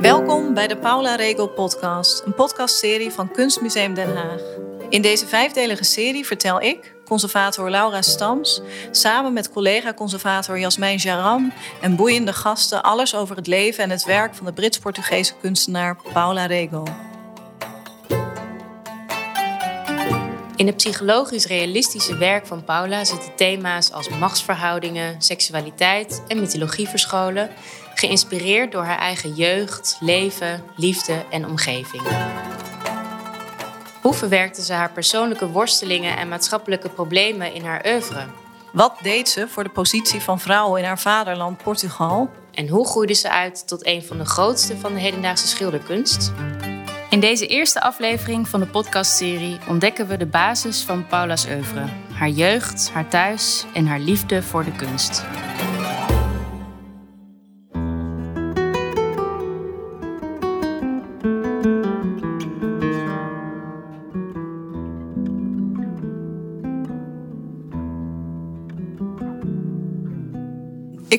Welkom bij de Paula Regel podcast, een podcastserie van Kunstmuseum Den Haag. In deze vijfdelige serie vertel ik, conservator Laura Stams, samen met collega-conservator Jasmijn Jaram en boeiende gasten alles over het leven en het werk van de Brits-Portugese kunstenaar Paula Regel. In het psychologisch realistische werk van Paula zitten thema's als machtsverhoudingen, seksualiteit en mythologie verscholen, geïnspireerd door haar eigen jeugd, leven, liefde en omgeving. Hoe verwerkte ze haar persoonlijke worstelingen en maatschappelijke problemen in haar oeuvre? Wat deed ze voor de positie van vrouwen in haar vaderland Portugal? En hoe groeide ze uit tot een van de grootste van de hedendaagse schilderkunst? In deze eerste aflevering van de podcastserie ontdekken we de basis van Paula's oeuvre, haar jeugd, haar thuis en haar liefde voor de kunst.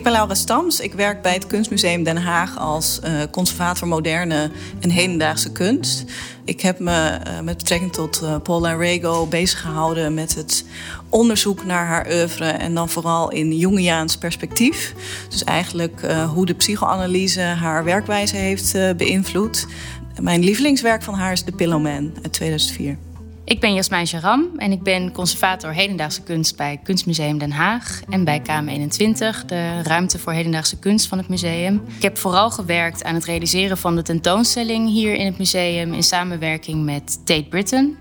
Ik ben Laura Stams. Ik werk bij het Kunstmuseum Den Haag als uh, conservator moderne en hedendaagse kunst. Ik heb me uh, met betrekking tot uh, Paula Rego bezig gehouden met het onderzoek naar haar oeuvre en dan vooral in Jungiaans perspectief. Dus eigenlijk hoe de psychoanalyse haar werkwijze heeft beïnvloed. Mijn lievelingswerk van haar is The Pillowman uit 2004. Ik ben Jasmijn Jaram en ik ben conservator hedendaagse kunst bij Kunstmuseum Den Haag en bij KM21, de ruimte voor hedendaagse kunst van het museum. Ik heb vooral gewerkt aan het realiseren van de tentoonstelling hier in het museum in samenwerking met Tate Britain.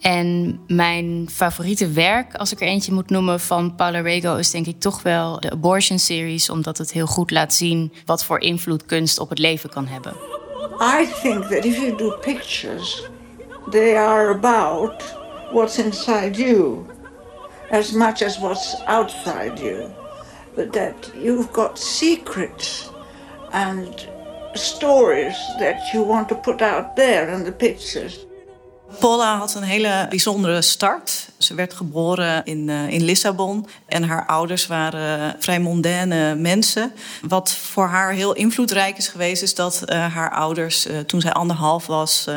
En mijn favoriete werk, als ik er eentje moet noemen, van Paula Rego, is denk ik toch wel de Abortion Series, omdat het heel goed laat zien wat voor invloed kunst op het leven kan hebben. I think that if you do pictures they are about what's inside you as much as what's outside you. But that you've got secrets and stories that you want to put out there in the pictures. Paula had een hele bijzondere start. Ze werd geboren in, uh, in Lissabon en haar ouders waren vrij mondaine mensen. Wat voor haar heel invloedrijk is geweest, is dat uh, haar ouders, uh, toen zij anderhalf was,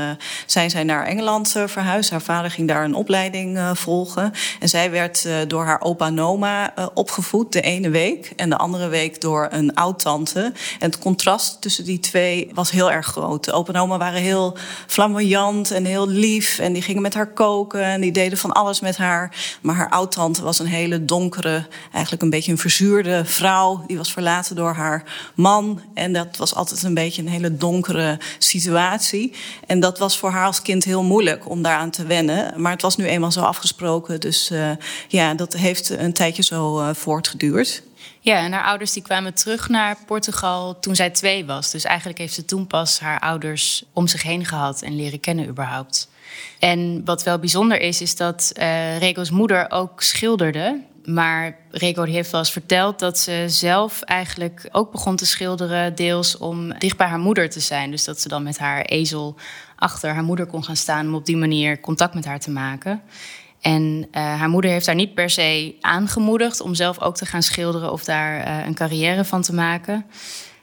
zijn zij naar Engeland verhuisd. Haar vader ging daar een opleiding volgen. En zij werd door haar opa Noma opgevoed, de ene week. En de andere week door een oud-tante. En het contrast tussen die twee was heel erg groot. De opa Noma waren heel flamboyant en heel lief. En die gingen met haar koken en die deden van alles met haar. Maar haar oud-tante was een hele donkere, eigenlijk een beetje een verzuurde vrouw. Die was verlaten door haar man. En dat was altijd een beetje een hele donkere situatie. En dat was voor haar als kind heel moeilijk om daaraan te wennen. Maar het was nu eenmaal zo afgesproken. Dus uh, ja, dat heeft een tijdje zo uh, voortgeduurd. Ja, en haar ouders die kwamen terug naar Portugal toen zij twee was. Dus eigenlijk heeft ze toen pas haar ouders om zich heen gehad en leren kennen überhaupt. En wat wel bijzonder is, is dat uh, Rego's moeder ook schilderde. Maar Rego heeft wel eens verteld dat ze zelf eigenlijk ook begon te schilderen, deels om dicht bij haar moeder te zijn. Dus dat ze dan met haar ezel achter haar moeder kon gaan staan om op die manier contact met haar te maken. En uh, haar moeder heeft haar niet per se aangemoedigd om zelf ook te gaan schilderen of daar uh, een carrière van te maken.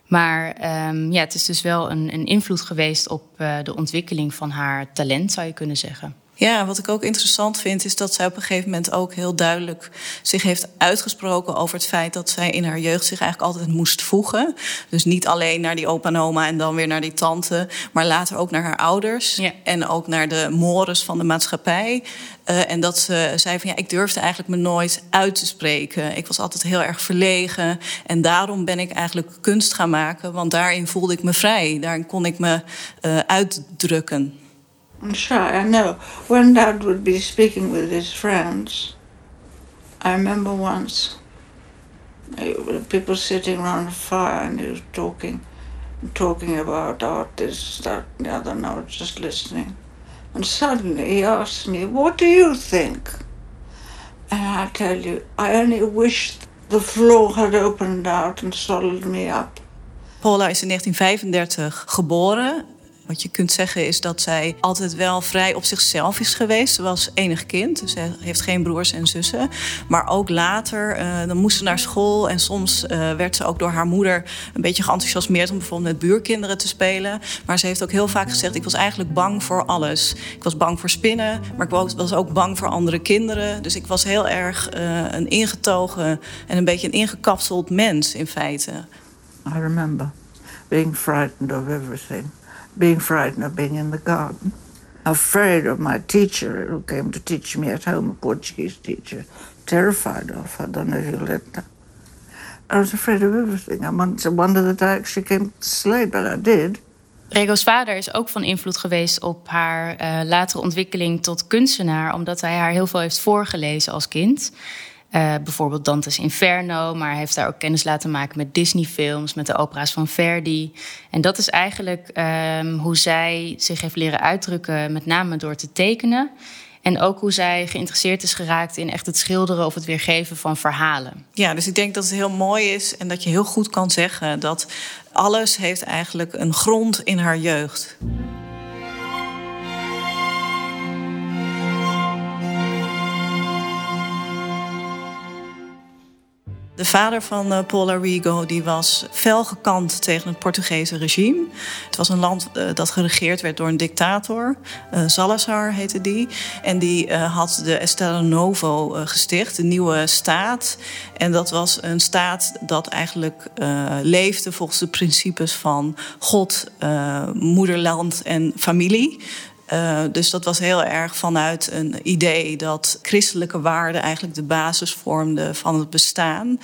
Maar um, ja, het is dus wel een, een invloed geweest op uh, de ontwikkeling van haar talent, zou je kunnen zeggen. Ja, wat ik ook interessant vind, is dat zij op een gegeven moment ook heel duidelijk zich heeft uitgesproken over het feit dat zij in haar jeugd zich eigenlijk altijd moest voegen. Dus niet alleen naar die opa en oma en dan weer naar die tante, maar later ook naar haar ouders ja. en ook naar de mores van de maatschappij. Uh, en dat ze zei van ja, ik durfde eigenlijk me nooit uit te spreken. Ik was altijd heel erg verlegen. En daarom ben ik eigenlijk kunst gaan maken. Want daarin voelde ik me vrij. Daarin kon ik me uh, uitdrukken. I'm shy, I know. When Dad would be speaking with his friends, I remember once people sitting around a fire and he was talking, talking about art, this, that, and the other, and I was just listening. And suddenly he asked me, What do you think? And I tell you, I only wish the floor had opened out and swallowed me up. Paula is in 1935 geboren Wat je kunt zeggen is dat zij altijd wel vrij op zichzelf is geweest. Ze was enig kind, dus ze heeft geen broers en zussen. Maar ook later, uh, dan moest ze naar school. En soms uh, werd ze ook door haar moeder een beetje geenthousiasmeerd om bijvoorbeeld met buurkinderen te spelen. Maar ze heeft ook heel vaak gezegd: ik was eigenlijk bang voor alles. Ik was bang voor spinnen, maar ik was ook bang voor andere kinderen. Dus ik was heel erg uh, een ingetogen en een beetje een ingekapseld mens in feite. I remember being frightened of everything. Being frightened of being in the garden, afraid of my teacher who came to teach me at home, a Portuguese teacher, terrified of her, Dona. I was afraid of everything. I wondered that I actually came to slay, but I did. Rego's vader is ook van invloed geweest op haar uh, latere ontwikkeling tot kunstenaar, omdat hij haar heel veel heeft voorgelezen als kind. Uh, bijvoorbeeld Dante's Inferno, maar heeft daar ook kennis laten maken met Disney-films, met de opera's van Verdi. En dat is eigenlijk um, hoe zij zich heeft leren uitdrukken, met name door te tekenen. En ook hoe zij geïnteresseerd is geraakt in echt het schilderen of het weergeven van verhalen. Ja, dus ik denk dat het heel mooi is en dat je heel goed kan zeggen dat alles heeft eigenlijk een grond in haar jeugd. De vader van uh, Paul Arrigo die was fel gekant tegen het Portugese regime. Het was een land uh, dat geregeerd werd door een dictator. Uh, Salazar heette die. En die had de Estado Novo gesticht, de nieuwe staat. En dat was een staat dat eigenlijk leefde volgens de principes van God, moederland en familie. Uh, dus dat was heel erg vanuit een idee dat christelijke waarden eigenlijk de basis vormden van het bestaan.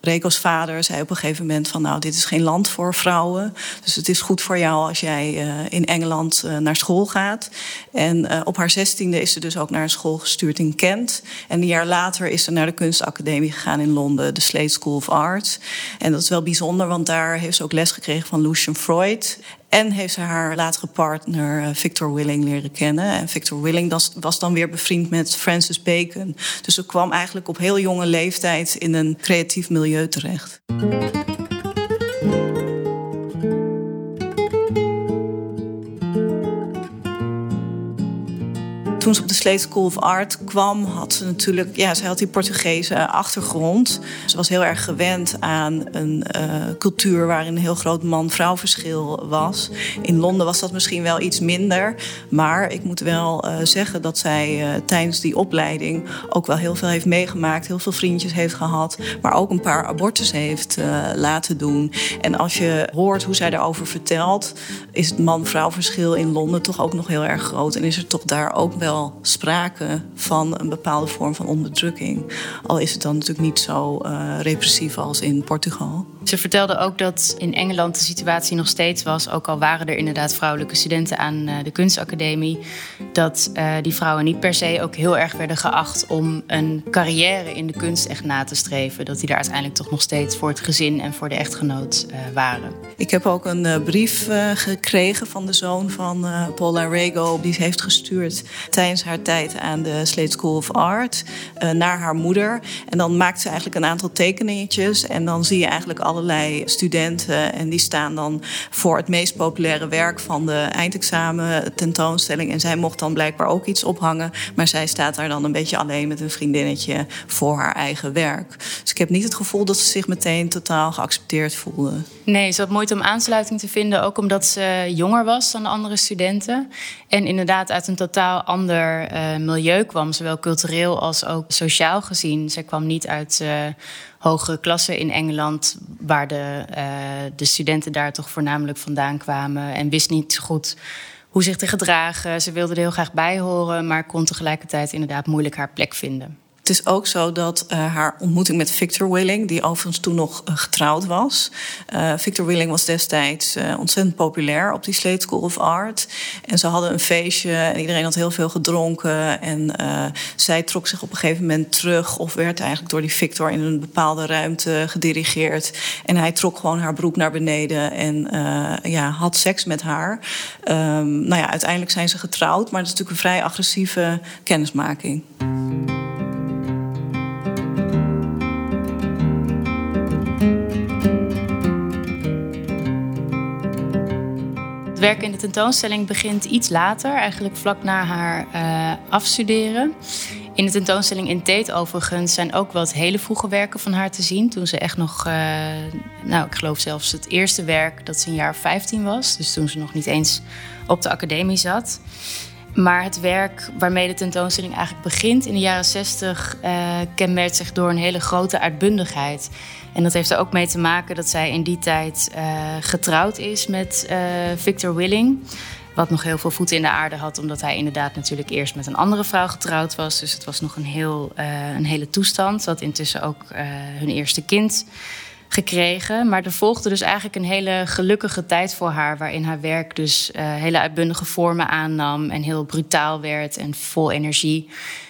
Reko's vader zei op een gegeven moment van nou, dit is geen land voor vrouwen. Dus het is goed voor jou als jij uh, in Engeland uh, naar school gaat. En op haar zestiende is ze dus ook naar een school gestuurd in Kent. En een jaar later is ze naar de kunstacademie gegaan in Londen, de Slade School of Art. En dat is wel bijzonder, want daar heeft ze ook les gekregen van Lucian Freud. En heeft ze haar latere partner Victor Willing leren kennen. En Victor Willing was dan weer bevriend met Francis Bacon. Dus ze kwam eigenlijk op heel jonge leeftijd in een creatief milieu terecht. Toen ze op de Slate School of Art kwam, had ze natuurlijk, ja, ze had die Portugese achtergrond. Ze was heel erg gewend aan een uh, cultuur waarin een heel groot man-vrouw verschil was. In Londen was dat misschien wel iets minder. Maar ik moet wel uh, zeggen dat zij uh, tijdens die opleiding ook wel heel veel heeft meegemaakt. Heel veel vriendjes heeft gehad. Maar ook een paar abortus heeft laten doen. En als je hoort hoe zij daarover vertelt, is het man-vrouw verschil in Londen toch ook nog heel erg groot. En is er toch daar ook wel sprake van een bepaalde vorm van onderdrukking. Al is het dan natuurlijk niet zo uh, repressief als in Portugal. Ze vertelde ook dat in Engeland de situatie nog steeds was, ook al waren er inderdaad vrouwelijke studenten aan uh, de kunstacademie, dat uh, die vrouwen niet per se ook heel erg werden geacht om een carrière in de kunst echt na te streven. Dat die daar uiteindelijk toch nog steeds voor het gezin en voor de echtgenoot waren. Ik heb ook een brief gekregen van de zoon van Paula Rego, die heeft gestuurd tijdens haar tijd aan de Slade School of Art naar haar moeder. En dan maakt ze eigenlijk een aantal tekeningetjes. En dan zie je eigenlijk allerlei studenten. En die staan dan voor het meest populaire werk van de eindexamen tentoonstelling. En zij mocht dan blijkbaar ook iets ophangen. Maar zij staat daar dan een beetje alleen met een vriendinnetje voor haar eigen werk. Dus ik heb niet het gevoel dat ze zich meteen totaal geaccepteerd voelde. Nee, ze had moeite om aansluiting te vinden. Ook omdat ze jonger was dan de andere studenten. En inderdaad uit een totaal ander uh, milieu kwam, zowel cultureel als ook sociaal gezien. Zij kwam niet uit uh, hogere klassen in Engeland, waar de, uh, de studenten daar toch voornamelijk vandaan kwamen en wist niet goed hoe zich te gedragen. Ze wilde er heel graag bij horen, maar kon tegelijkertijd inderdaad moeilijk haar plek vinden. Het is ook zo dat uh, haar ontmoeting met Victor Willing, die overigens toen nog uh, getrouwd was. Uh, Victor Willing was destijds ontzettend populair op die Slade School of Art. En ze hadden een feestje en iedereen had heel veel gedronken. En zij trok zich op een gegeven moment terug of werd eigenlijk door die Victor in een bepaalde ruimte gedirigeerd. En hij trok gewoon haar broek naar beneden en ja, had seks met haar. Um, nou ja, uiteindelijk zijn ze getrouwd, maar het is natuurlijk een vrij agressieve kennismaking. Werk in de tentoonstelling begint iets later, eigenlijk vlak na haar uh, afstuderen. In de tentoonstelling in Tate overigens zijn ook wat hele vroege werken van haar te zien. Toen ze echt nog, uh, nou ik geloof zelfs het eerste werk dat ze een jaar 15 was. Dus toen ze nog niet eens op de academie zat. Maar het werk waarmee de tentoonstelling eigenlijk begint in de jaren 60 uh, kenmerkt zich door een hele grote uitbundigheid. En dat heeft er ook mee te maken dat zij in die tijd uh, getrouwd is met uh, Victor Willing. Wat nog heel veel voeten in de aarde had, omdat hij inderdaad natuurlijk eerst met een andere vrouw getrouwd was. Dus het was nog een, heel, een hele toestand. Ze had intussen ook hun eerste kind gekregen. Maar er volgde dus eigenlijk een hele gelukkige tijd voor haar, waarin haar werk dus uh, hele uitbundige vormen aannam en heel brutaal werd en vol energie.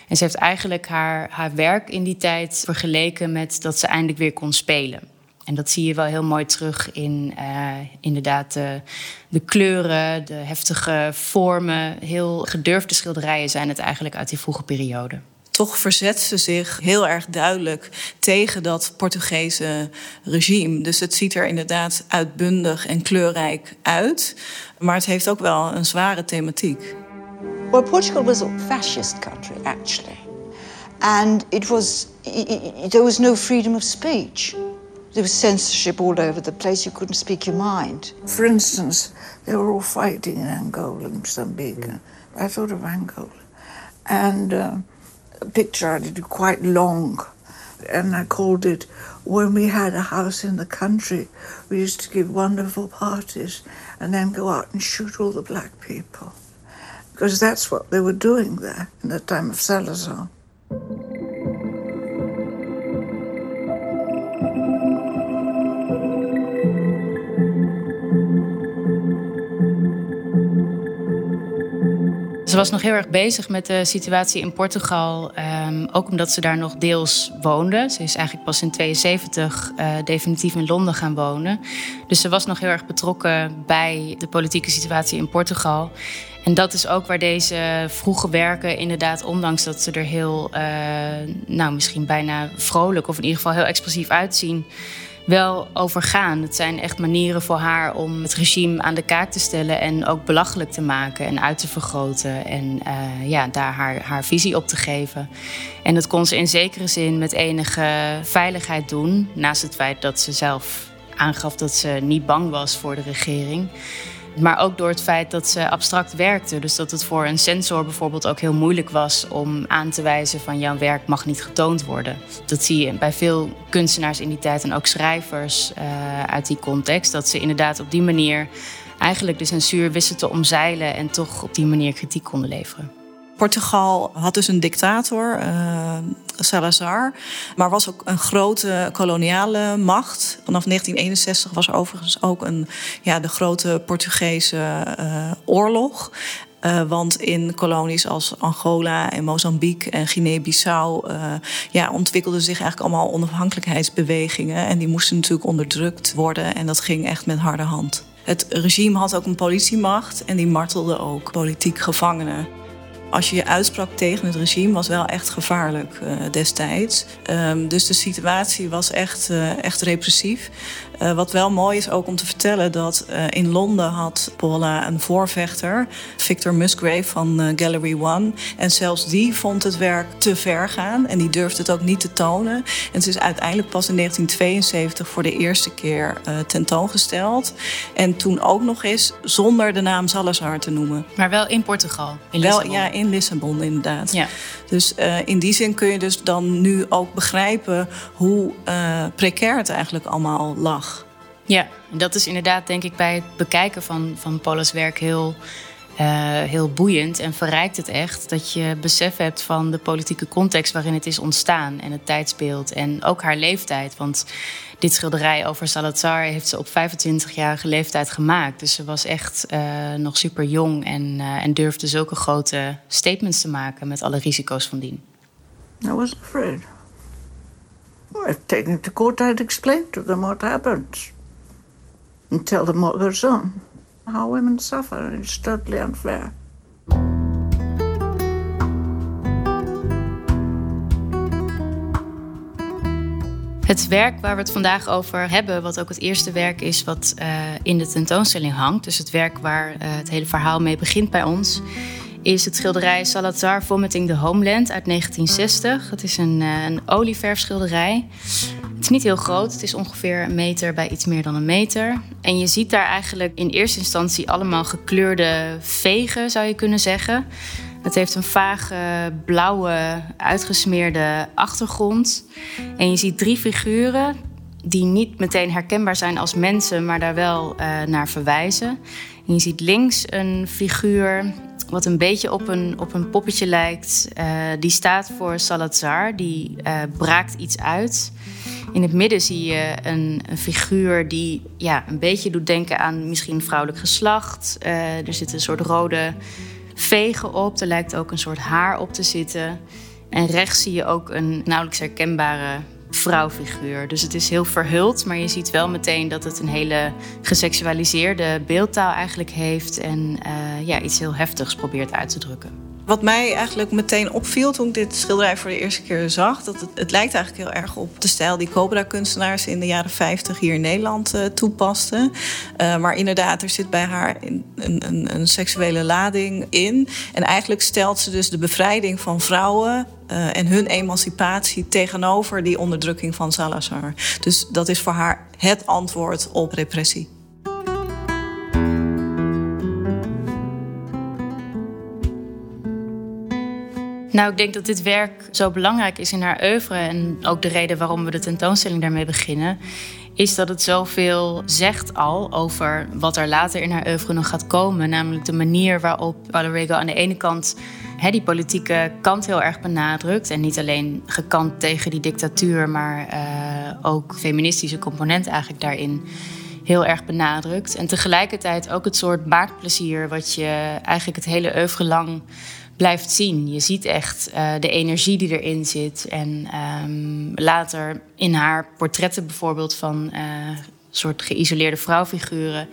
En ze heeft eigenlijk haar, haar werk in die tijd vergeleken met dat ze eindelijk weer kon spelen. En dat zie je wel heel mooi terug in uh, inderdaad de, de, kleuren, de heftige vormen. Heel gedurfde schilderijen zijn het eigenlijk uit die vroege periode toch verzet ze zich heel erg duidelijk tegen dat Portugese regime. Dus het ziet er inderdaad uitbundig en kleurrijk uit. Maar het heeft ook wel een zware thematiek. Well, Portugal was a fascist country, actually. And it was, there was no freedom of speech. There was censorship all over the place. You couldn't speak your mind. For instance, they were all fighting in Angola and Mozambique. I thought of Angola. And... Uh, picture I did quite long, and I called it When We Had a House in the Country. We used to give wonderful parties and then go out and shoot all the black people. Because that's what they were doing there in the time of Salazar. Ze was nog heel erg bezig met de situatie in Portugal. Um, ook omdat ze daar nog deels woonde. Ze is eigenlijk pas in 72 uh, eh, definitief in Londen gaan wonen. Dus ze was nog heel erg betrokken bij de politieke situatie in Portugal. En dat is ook waar deze vroege werken inderdaad, ondanks dat ze er heel, uh, nou misschien bijna vrolijk of in ieder geval heel expressief uitzien wel overgaan. Het zijn echt manieren voor haar om het regime aan de kaak te stellen en ook belachelijk te maken en uit te vergroten en uh, ja, daar haar, haar visie op te geven. En dat kon ze in zekere zin met enige veiligheid doen, naast het feit dat ze zelf aangaf dat ze niet bang was voor de regering. Maar ook door het feit dat ze abstract werkte. Dus dat het voor een censor bijvoorbeeld ook heel moeilijk was om aan te wijzen van jouw werk mag niet getoond worden. Dat zie je bij veel kunstenaars in die tijd en ook schrijvers uh, uit die context. Dat ze inderdaad op die manier eigenlijk de censuur wisten te omzeilen en toch op die manier kritiek konden leveren. Portugal had dus een dictator, uh, Salazar, maar was ook een grote koloniale macht. Vanaf 1961 was er overigens ook een, ja, de grote Portugese uh, oorlog. Uh, want in kolonies als Angola en Mozambique en Guinea-Bissau uh, ja, ontwikkelden zich eigenlijk allemaal onafhankelijkheidsbewegingen. En die moesten natuurlijk onderdrukt worden. En dat ging echt met harde hand. Het regime had ook een politiemacht en die martelde ook politiek gevangenen als je je uitsprak tegen het regime, was wel echt gevaarlijk uh, destijds. Um, dus de situatie was echt, uh, echt repressief. Uh, wat wel mooi is ook om te vertellen dat uh, in Londen had Paula een voorvechter, Victor Musgrave van uh, Gallery One. En zelfs die vond het werk te ver gaan en die durfde het ook niet te tonen. En het is uiteindelijk pas in 1972 voor de eerste keer tentoongesteld. En toen ook nog eens zonder de naam Salazar te noemen. Maar wel in Portugal, in wel, Ja, in Lissabon inderdaad. Ja. Dus in die zin kun je dus dan nu ook begrijpen hoe precair het eigenlijk allemaal lag. Ja, dat is inderdaad denk ik bij het bekijken van, van Paula's werk heel, uh, heel boeiend en verrijkt het echt. Dat je besef hebt van de politieke context waarin het is ontstaan en het tijdsbeeld en ook haar leeftijd. Want dit schilderij over Salazar heeft ze op 25-jarige leeftijd gemaakt. Dus ze was echt uh, nog super jong en, uh, en durfde zulke grote statements te maken met alle risico's van dien. I was afraid. I've taken to court, I'd explain to them what happened. And tell them what on. How women suffer. It's totally unfair. Het werk waar we het vandaag over hebben, wat ook het eerste werk is wat uh, in de tentoonstelling hangt, dus het werk waar uh, het hele verhaal mee begint bij ons, is het schilderij Salazar Vomiting the Homeland uit 1960. Het is een, uh, een olieverfschilderij. Het is niet heel groot, het is ongeveer een meter bij iets meer dan een meter. En je ziet daar eigenlijk in eerste instantie allemaal gekleurde vegen, zou je kunnen zeggen. Het heeft een vage blauwe uitgesmeerde achtergrond. En je ziet drie figuren die niet meteen herkenbaar zijn als mensen, maar daar wel uh, naar verwijzen. En je ziet links een figuur wat een beetje op een, op een poppetje lijkt. Uh, die staat voor Salazar, die uh, braakt iets uit. In het midden zie je een, een, figuur die ja, een beetje doet denken aan misschien vrouwelijk geslacht. er zit een soort rode vegen op. Er lijkt ook een soort haar op te zitten. En rechts zie je ook een nauwelijks herkenbare vrouwfiguur. Dus het is heel verhuld, maar je ziet wel meteen dat het een hele geseksualiseerde beeldtaal eigenlijk heeft en uh, ja, iets heel heftigs probeert uit te drukken. Wat mij eigenlijk meteen opviel toen ik dit schilderij voor de eerste keer zag, dat het, het lijkt eigenlijk heel erg op de stijl die Cobra-kunstenaars in de jaren 50 hier in Nederland uh, toepasten. Uh, maar inderdaad, er zit bij haar een, een, een, seksuele lading in. En eigenlijk stelt ze dus de bevrijding van vrouwen uh, en hun emancipatie tegenover die onderdrukking van Salazar. Dus dat is voor haar het antwoord op repressie. Nou, ik denk dat dit werk zo belangrijk is in haar oeuvre. En ook de reden waarom we de tentoonstelling daarmee beginnen. Is dat het zoveel zegt al over wat er later in haar oeuvre nog gaat komen. Namelijk de manier waarop Valerio aan de ene kant die politieke kant heel erg benadrukt. En niet alleen gekant tegen die dictatuur, maar uh, ook feministische component eigenlijk daarin heel erg benadrukt. En tegelijkertijd ook het soort maakplezier wat je eigenlijk het hele oeuvre lang blijft zien. Je ziet echt uh, de energie die erin zit. En um, later in haar portretten bijvoorbeeld van uh, soort geïsoleerde vrouwfiguren...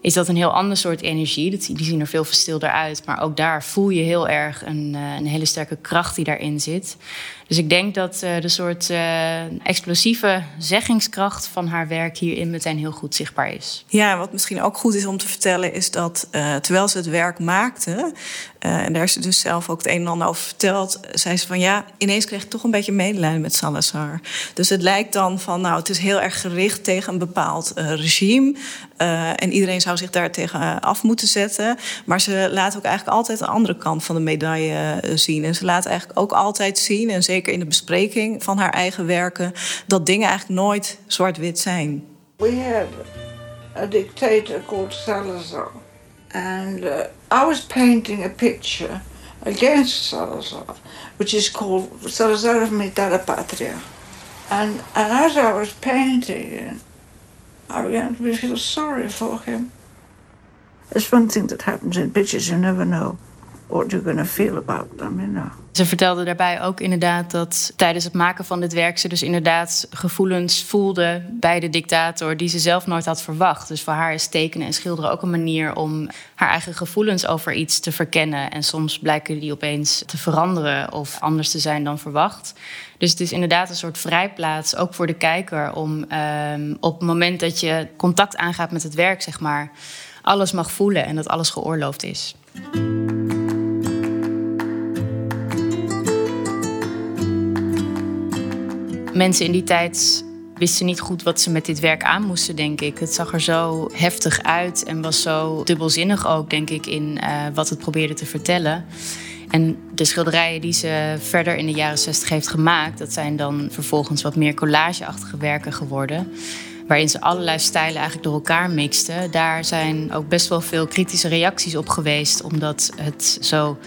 is dat een heel ander soort energie. Die zien er veel verstilder uit. Maar ook daar voel je heel erg een, uh, een hele sterke kracht die daarin zit. Dus ik denk dat uh, de soort uh, explosieve zeggingskracht van haar werk hierin meteen heel goed zichtbaar is. Ja, wat misschien ook goed is om te vertellen, is dat uh, terwijl ze het werk maakte, en daar is ze dus zelf ook het een en ander over verteld, zei ze van ja, ineens kreeg ik toch een beetje medelijden met Salazar. Dus het lijkt dan van nou, het is heel erg gericht tegen een bepaald regime. en iedereen zou zich daar tegen af moeten zetten. Maar ze laat ook eigenlijk altijd de andere kant van de medaille zien. En ze laat eigenlijk ook altijd zien, en zeker in de bespreking van haar eigen werken, dat dingen eigenlijk nooit zwart-wit zijn. We had a dictator called Salazar. And uh, I was painting a picture against Salazar, which is called Salazar of Mitad Patria. And, and as I was painting I began to feel sorry for him. It's one thing that happens in pictures, you never know what you're going feel about. Ze vertelde daarbij ook inderdaad dat tijdens het maken van dit werk ze dus inderdaad gevoelens voelde bij de dictator die ze zelf nooit had verwacht. Dus voor haar is tekenen en schilderen ook een manier om haar eigen gevoelens over iets te verkennen. En soms blijken die opeens te veranderen of anders te zijn dan verwacht. Dus het is inderdaad een soort vrijplaats, ook voor de kijker, om um, op het moment dat je contact aangaat met het werk, zeg maar, alles mag voelen en dat alles geoorloofd is. Mensen in die tijd wisten niet goed wat ze met dit werk aan moesten, denk ik. Het zag er zo heftig uit en was zo dubbelzinnig ook, denk ik, in uh, wat het probeerde te vertellen. En de schilderijen die ze verder in de jaren 60 heeft gemaakt, dat zijn dan vervolgens wat meer collageachtige werken geworden. Waarin ze allerlei stijlen eigenlijk door elkaar mixten. Daar zijn ook best wel veel kritische reacties op geweest, omdat het zo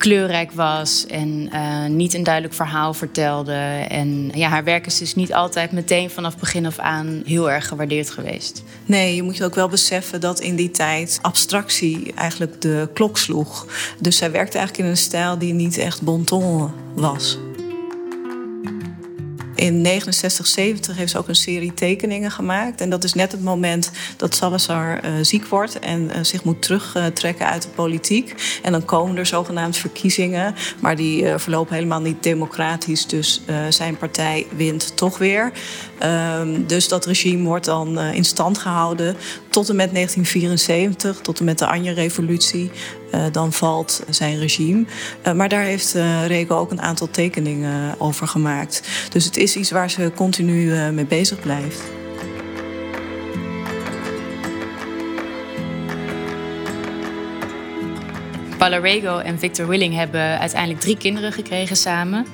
kleurrijk was en uh, niet een duidelijk verhaal vertelde. En ja, haar werk is dus niet altijd meteen vanaf begin af aan heel erg gewaardeerd geweest. Nee, je moet je ook wel beseffen dat in die tijd abstractie eigenlijk de klok sloeg. Dus zij werkte eigenlijk in een stijl die niet echt bon ton was. In 69, 70 heeft ze ook een serie tekeningen gemaakt. En dat is net het moment dat Salazar uh, ziek wordt en uh, zich moet terugtrekken uit de politiek. En dan komen er zogenaamd verkiezingen, maar die uh, verlopen helemaal niet democratisch. Dus zijn partij wint toch weer. Ehm, dus dat regime wordt dan uh, in stand gehouden tot en met 1974, tot en met de Anja-revolutie. Uh, dan valt zijn regime. Uh, maar daar heeft Rego ook een aantal tekeningen over gemaakt. Dus het is iets waar ze continu mee bezig blijft. Paula Rego en Victor Willing hebben uiteindelijk drie kinderen gekregen samen.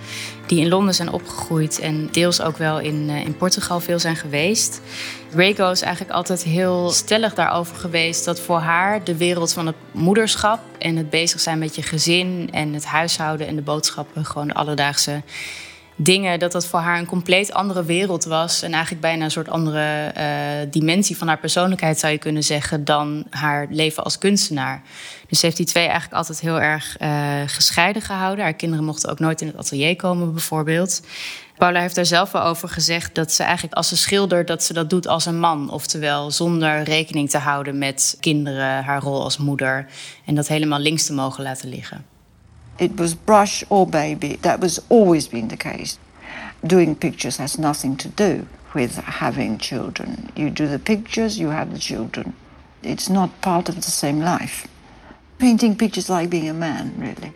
Die in Londen zijn opgegroeid en deels ook wel in, uh, in Portugal veel zijn geweest. Rego is eigenlijk altijd heel stellig daarover geweest dat voor haar de wereld van het moederschap en het bezig zijn met je gezin en het huishouden en de boodschappen, gewoon de alledaagse dingen, dat dat voor haar een compleet andere wereld was. En eigenlijk bijna een soort andere uh, dimensie van haar persoonlijkheid, zou je kunnen zeggen, dan haar leven als kunstenaar. Dus heeft die twee eigenlijk altijd heel erg uh, gescheiden gehouden. Haar kinderen mochten ook nooit in het atelier komen, bijvoorbeeld. Paula heeft daar zelf wel over gezegd dat ze eigenlijk als ze schildert, dat ze dat doet als een man. Oftewel zonder rekening te houden met kinderen, haar rol als moeder. En dat helemaal links te mogen laten liggen. It was brush or baby. That was always been the case. Doing pictures has nothing to do with having children. You do the pictures, you have the children. It's not part of the same life. Painting pictures like being a man, really.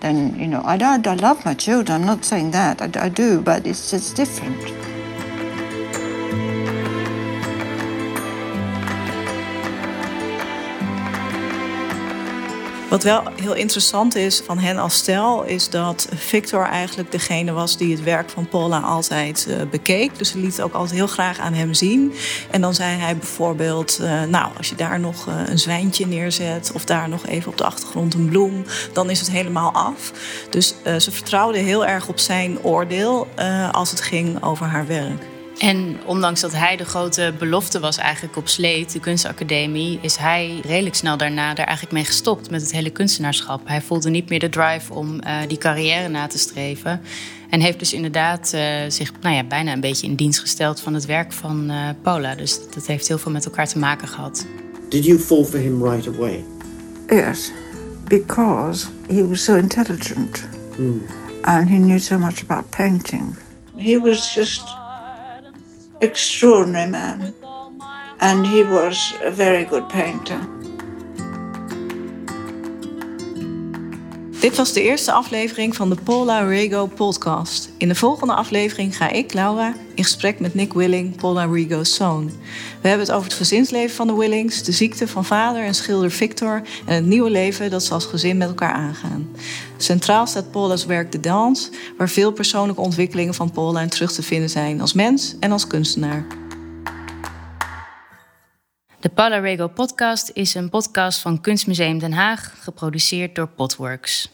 Then, you know, I, I, I love my children, I'm not saying that, I, I do, but it's just different. Wat wel heel interessant is van hen als stel, is dat Victor eigenlijk degene was die het werk van Paula altijd uh, bekeek. Dus ze liet het ook altijd heel graag aan hem zien. En dan zei hij bijvoorbeeld: uh, Nou, als je daar nog uh, een zwijntje neerzet, of daar nog even op de achtergrond een bloem, dan is het helemaal af. Dus ze vertrouwde heel erg op zijn oordeel als het ging over haar werk. En ondanks dat hij de grote belofte was eigenlijk op Sleet, de kunstacademie, is hij redelijk snel daarna er eigenlijk mee gestopt met het hele kunstenaarschap. Hij voelde niet meer de drive om uh, die carrière na te streven. En heeft dus inderdaad uh, zich nou ja, bijna een beetje in dienst gesteld van het werk van uh, Paula. Dus dat heeft heel veel met elkaar te maken gehad. Did you fall for him right away? Yes, because he was so intelligent. Mm. And he knew so much about painting. He was just extraordinary man. And he was a very good painter. Dit was de eerste aflevering van de Paula Rego podcast. In de volgende aflevering ga ik, Laura, in gesprek met Nick Willing, Paula Rego's zoon. We hebben het over het gezinsleven van de Willings, de ziekte van vader en schilder Victor en het nieuwe leven dat ze als gezin met elkaar aangaan. Centraal staat Paula's werk De Dans, waar veel persoonlijke ontwikkelingen van Paula in terug te vinden zijn als mens en als kunstenaar. De Paula Rego podcast is een podcast van Kunstmuseum Den Haag, geproduceerd door Potworks.